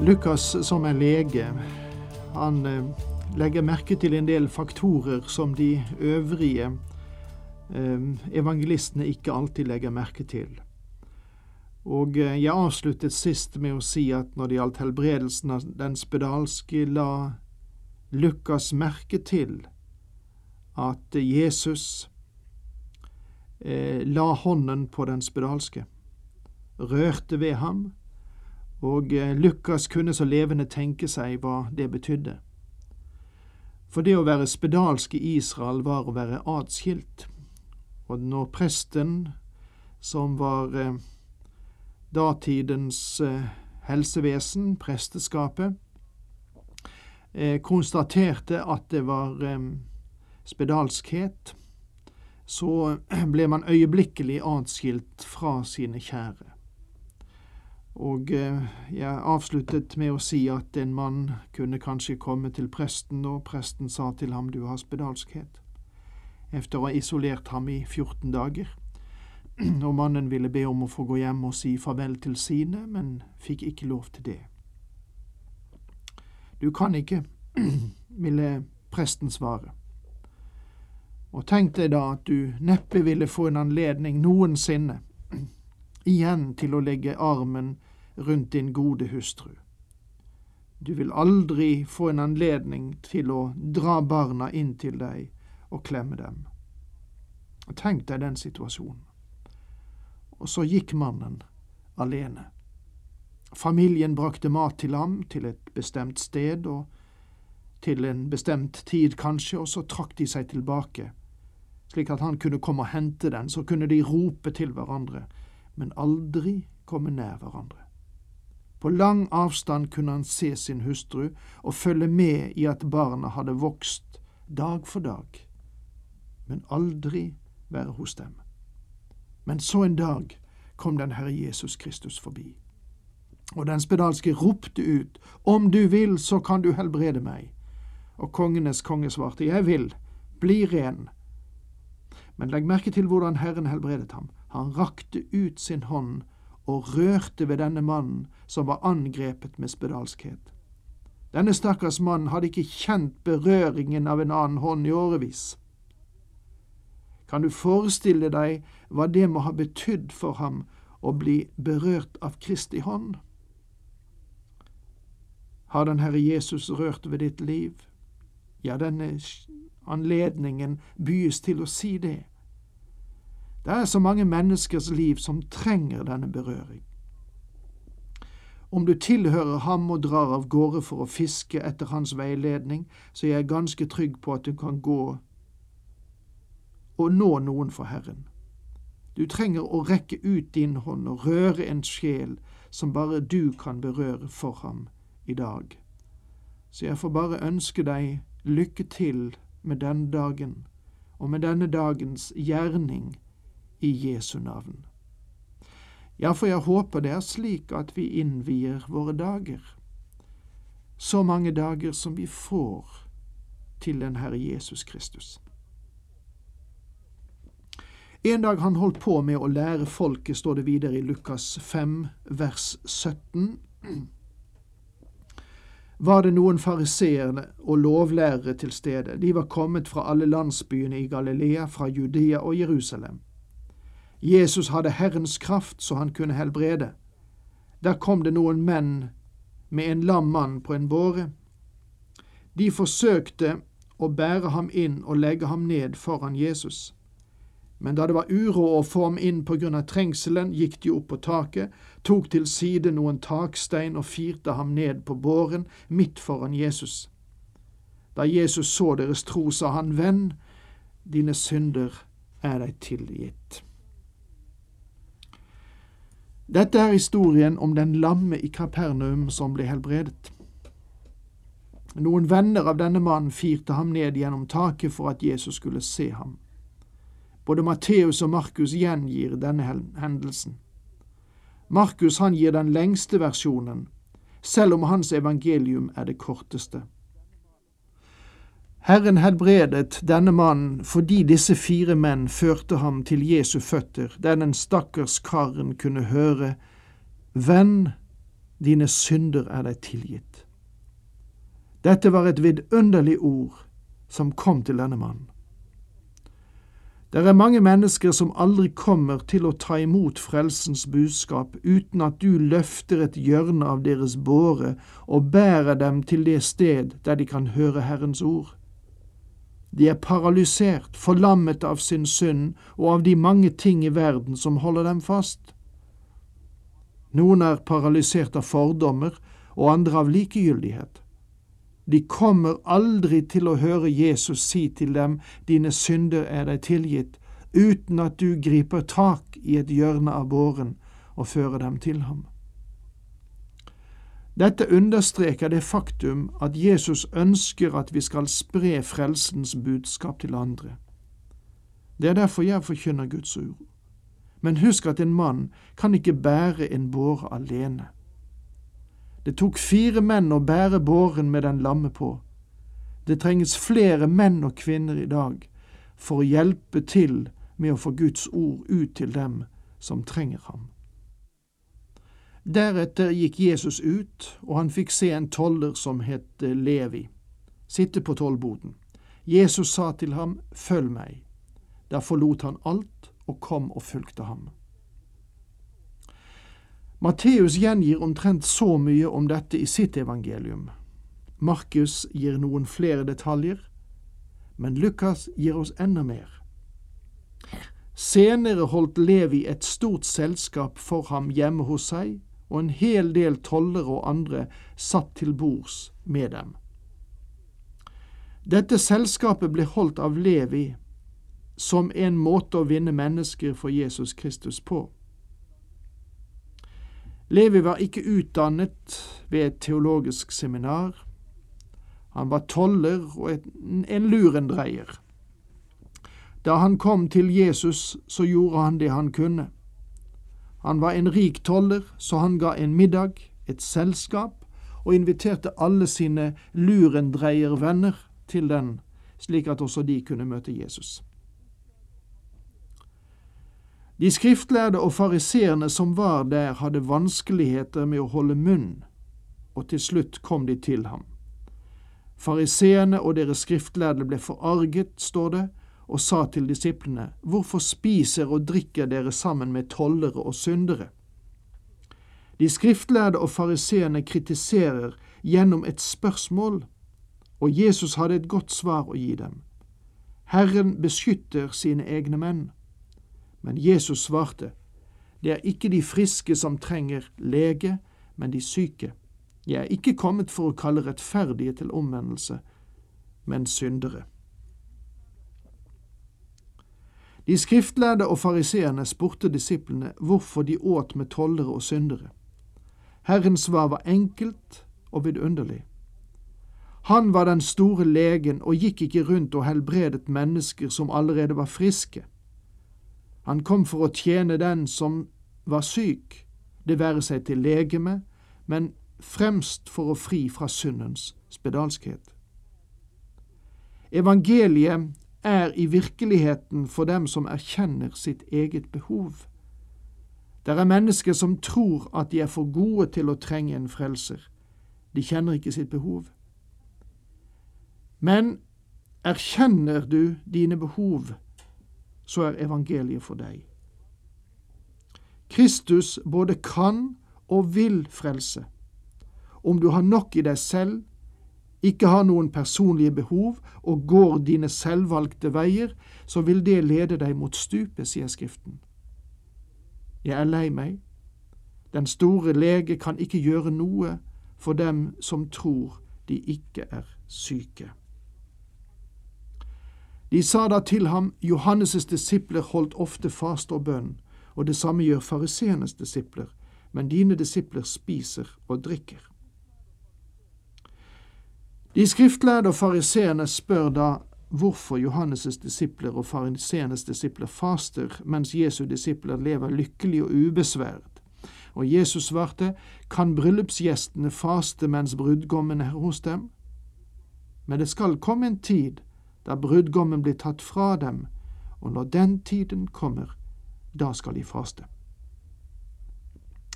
Lukas som er lege, han eh, legger merke til en del faktorer som de øvrige eh, evangelistene ikke alltid legger merke til. Og eh, jeg avsluttet sist med å si at når det gjaldt helbredelsen av den spedalske, la Lukas merke til at Jesus la hånden på den spedalske, rørte ved ham, og eh, Lukas kunne så levende tenke seg hva det betydde. For det å være spedalsk i Israel var å være atskilt, og når presten, som var eh, datidens eh, helsevesen, presteskapet, konstaterte at det var spedalskhet, så ble man øyeblikkelig atskilt fra sine kjære. Og eh, jeg avsluttet med å si at en mann kunne kanskje komme til presten, og presten sa til ham du har spedalskhet, efter å ha isolert ham i 14 dager. Og mannen ville be om å få gå hjem og si farvel til sine, men fikk ikke lov til det. Du kan ikke, ville presten svare. Og tenk deg da at du neppe ville få en anledning noensinne igjen til å legge armen rundt din gode hustru. Du vil aldri få en anledning til å dra barna inn til deg og klemme dem. Tenk deg den situasjonen. Og så gikk mannen alene. Familien brakte mat til ham til et bestemt sted og til en bestemt tid kanskje, og så trakk de seg tilbake, slik at han kunne komme og hente den, så kunne de rope til hverandre, men aldri komme nær hverandre. På lang avstand kunne han se sin hustru og følge med i at barna hadde vokst dag for dag, men aldri være hos dem. Men så en dag kom den Herre Jesus Kristus forbi. Og den spedalske ropte ut, Om du vil, så kan du helbrede meg. Og kongenes konge svarte, Jeg vil, bli ren. Men legg merke til hvordan Herren helbredet ham. Han rakte ut sin hånd og rørte ved denne mannen som var angrepet med spedalskhet. Denne stakkars mannen hadde ikke kjent berøringen av en annen hånd i årevis. Kan du forestille deg hva det må ha betydd for ham å bli berørt av Kristi hånd? Har den Herre Jesus rørt ved ditt liv? Ja, denne anledningen byes til å si det. Det er så mange menneskers liv som trenger denne berøring. Om du tilhører ham og drar av gårde for å fiske etter hans veiledning, så er jeg ganske trygg på at du kan gå og nå noen for Herren. Du trenger å rekke ut din hånd og røre en sjel som bare du kan berøre for ham i dag. Så jeg får bare ønske deg lykke til med denne dagen og med denne dagens gjerning i Jesu navn. Ja, for jeg håper det er slik at vi innvier våre dager, så mange dager som vi får til den Herre Jesus Kristus. En dag han holdt på med å lære folket, står det videre i Lukas 5, vers 17, var det noen fariseere og lovlærere til stede. De var kommet fra alle landsbyene i Galilea, fra Judea og Jerusalem. Jesus hadde Herrens kraft så han kunne helbrede. Der kom det noen menn med en lam mann på en båre. De forsøkte å bære ham inn og legge ham ned foran Jesus. Men da det var uråd å få ham inn på grunn av trengselen, gikk de opp på taket, tok til side noen takstein og firte ham ned på båren midt foran Jesus. Da Jesus så deres tro, sa han, Venn, dine synder er deg tilgitt. Dette er historien om den lamme i Kapernaum som ble helbredet. Noen venner av denne mannen firte ham ned gjennom taket for at Jesus skulle se ham. Både Matteus og Markus gjengir denne hendelsen. Markus han gir den lengste versjonen, selv om hans evangelium er det korteste. Herren helbredet denne mannen fordi disse fire menn førte ham til Jesu føtter, der den stakkars karen kunne høre, Venn, dine synder er deg tilgitt. Dette var et vidunderlig ord som kom til denne mannen. Det er mange mennesker som aldri kommer til å ta imot frelsens budskap uten at du løfter et hjørne av deres båre og bærer dem til det sted der de kan høre Herrens ord. De er paralysert, forlammet av sin synd og av de mange ting i verden som holder dem fast. Noen er paralysert av fordommer og andre av likegyldighet. De kommer aldri til å høre Jesus si til dem, dine synder er deg tilgitt, uten at du griper tak i et hjørne av båren og fører dem til ham. Dette understreker det faktum at Jesus ønsker at vi skal spre frelsens budskap til andre. Det er derfor jeg forkynner Guds ord. Men husk at en mann kan ikke bære en båre alene. Det tok fire menn å bære båren med den lamme på. Det trenges flere menn og kvinner i dag for å hjelpe til med å få Guds ord ut til dem som trenger ham. Deretter gikk Jesus ut, og han fikk se en toller som het Levi, sitte på tollboden. Jesus sa til ham, Følg meg. Da forlot han alt og kom og fulgte ham. Matteus gjengir omtrent så mye om dette i sitt evangelium. Markus gir noen flere detaljer, men Lukas gir oss enda mer. Senere holdt Levi et stort selskap for ham hjemme hos seg, og en hel del tollere og andre satt til bords med dem. Dette selskapet ble holdt av Levi som en måte å vinne mennesker for Jesus Kristus på. Levi var ikke utdannet ved et teologisk seminar. Han var toller og en lurendreier. Da han kom til Jesus, så gjorde han det han kunne. Han var en rik toller, så han ga en middag, et selskap, og inviterte alle sine lurendreiervenner til den, slik at også de kunne møte Jesus. De skriftlærde og fariseerne som var der, hadde vanskeligheter med å holde munn, og til slutt kom de til ham. Fariseerne og deres skriftlærde ble forarget, står det, og sa til disiplene, Hvorfor spiser og drikker dere sammen med tollere og syndere? De skriftlærde og fariseerne kritiserer gjennom et spørsmål, og Jesus hadde et godt svar å gi dem. Herren beskytter sine egne menn. Men Jesus svarte, Det er ikke de friske som trenger lege, men de syke. Jeg er ikke kommet for å kalle rettferdige til omvendelse, men syndere. De skriftlærde og fariseerne spurte disiplene hvorfor de åt med tollere og syndere. Herrens svar var enkelt og vidunderlig. Han var den store legen og gikk ikke rundt og helbredet mennesker som allerede var friske. Han kom for å tjene den som var syk, det være seg til legeme, men fremst for å fri fra syndens spedalskhet. Evangeliet er i virkeligheten for dem som erkjenner sitt eget behov. Det er mennesker som tror at de er for gode til å trenge en frelser. De kjenner ikke sitt behov. Men erkjenner du dine behov, så er evangeliet for deg. Kristus både kan og vil frelse. Om du har nok i deg selv, ikke har noen personlige behov og går dine selvvalgte veier, så vil det lede deg mot stupet, sier Skriften. Jeg er lei meg. Den store lege kan ikke gjøre noe for dem som tror de ikke er syke. De sa da til ham, Johannes' disipler holdt ofte fast og bønn, og det samme gjør fariseernes disipler, men dine disipler spiser og drikker. De skriftlærde og fariseerne spør da hvorfor Johannes' disipler og fariseernes disipler faster, mens Jesu disipler lever lykkelig og ubesværet. Og Jesus svarte, kan bryllupsgjestene faste mens brudgommen er hos dem? Men det skal komme en tid da brudgommen blir tatt fra dem, og når den tiden kommer, da skal de faste.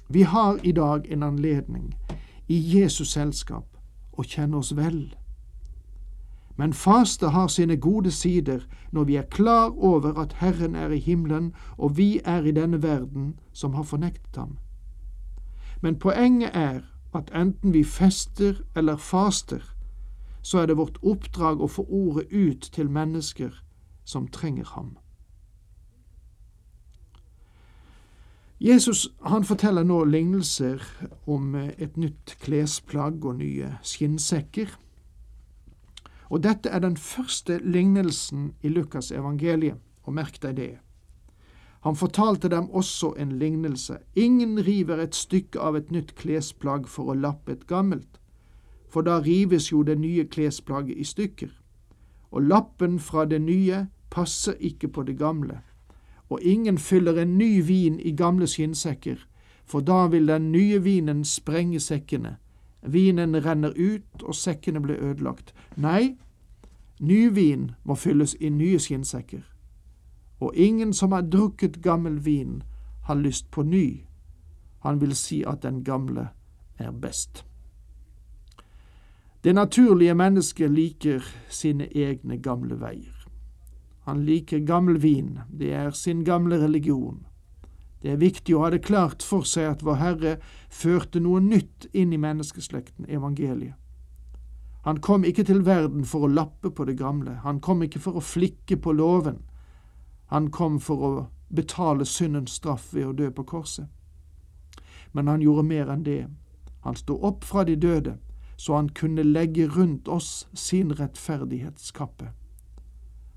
Vi har i dag en anledning i Jesus selskap å kjenne oss vel. Men faste har sine gode sider når vi er klar over at Herren er i himmelen og vi er i denne verden som har fornektet ham. Men poenget er at enten vi fester eller faster, så er det vårt oppdrag å få ordet ut til mennesker som trenger ham. Jesus han forteller nå lignelser om et nytt klesplagg og nye skinnsekker. Og dette er den første lignelsen i Lukas evangeliet, og merk deg det. Han fortalte dem også en lignelse. Ingen river et stykke av et nytt klesplagg for å lappe et gammelt, for da rives jo det nye klesplagget i stykker. Og lappen fra det nye passer ikke på det gamle. Og ingen fyller en ny vin i gamle skinnsekker, for da vil den nye vinen sprenge sekkene, Vinen renner ut, og sekkene blir ødelagt. Nei, ny vin må fylles i nye skinnsekker. Og ingen som har drukket gammel vin, har lyst på ny. Han vil si at den gamle er best. Det naturlige mennesket liker sine egne gamle veier. Han liker gammel vin, det er sin gamle religion. Det er viktig å ha det klart for seg at Vår Herre førte noe nytt inn i menneskeslekten, evangeliet. Han kom ikke til verden for å lappe på det gamle, han kom ikke for å flikke på loven, han kom for å betale syndens straff ved å dø på korset. Men han gjorde mer enn det, han sto opp fra de døde, så han kunne legge rundt oss sin rettferdighetskappe.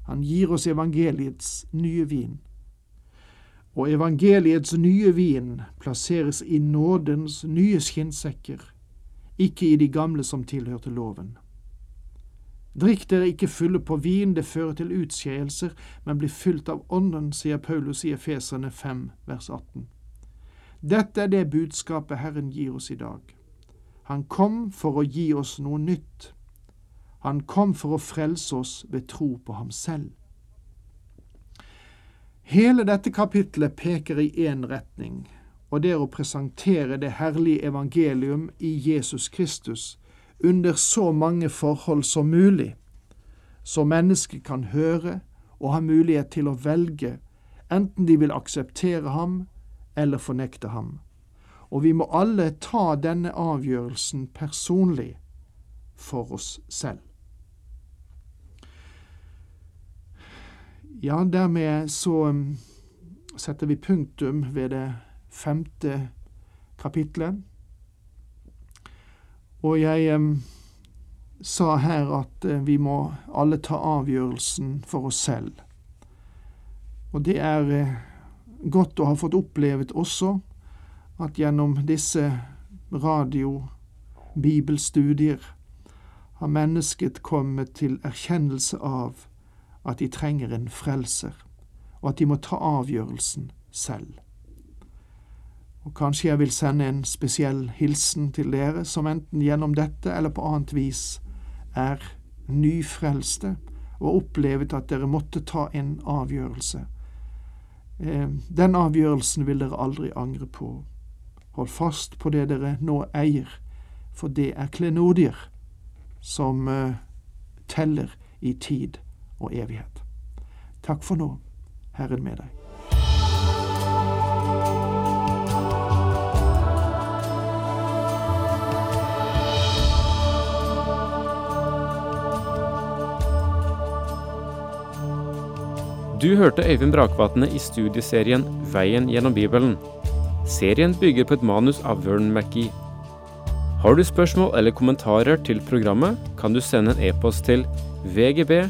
Han gir oss evangeliets nye vin og evangeliets nye vin plasseres i nådens nye skinnsekker, ikke i de gamle som tilhørte loven. Drikk dere ikke fulle på vin, det fører til utskeielser, men blir fylt av Ånden, sier Paulus i Efeserne 5, vers 18. Dette er det budskapet Herren gir oss i dag. Han kom for å gi oss noe nytt. Han kom for å frelse oss ved tro på ham selv. Hele dette kapitlet peker i én retning, og det er å presentere det herlige evangelium i Jesus Kristus under så mange forhold som mulig, så mennesket kan høre og ha mulighet til å velge, enten de vil akseptere ham eller fornekte ham. Og vi må alle ta denne avgjørelsen personlig for oss selv. Ja, dermed så um, setter vi punktum ved det femte kapitlet. Og jeg um, sa her at uh, vi må alle ta avgjørelsen for oss selv. Og det er uh, godt å ha fått opplevet også at gjennom disse radio-bibelstudier har mennesket kommet til erkjennelse av at de trenger en frelser, og at de må ta avgjørelsen selv. Og kanskje jeg vil sende en spesiell hilsen til dere som enten gjennom dette eller på annet vis er nyfrelste og opplevet at dere måtte ta en avgjørelse. Eh, den avgjørelsen vil dere aldri angre på. Hold fast på det dere nå eier, for det er klenodier som eh, teller i tid og evighet. Takk for nå. Herren med deg. Du hørte Øyvind Brakvatne i studieserien Veien gjennom Bibelen. Serien bygger på et manus av Vern McGee. Har du spørsmål eller kommentarer til programmet, kan du sende en e-post til vgb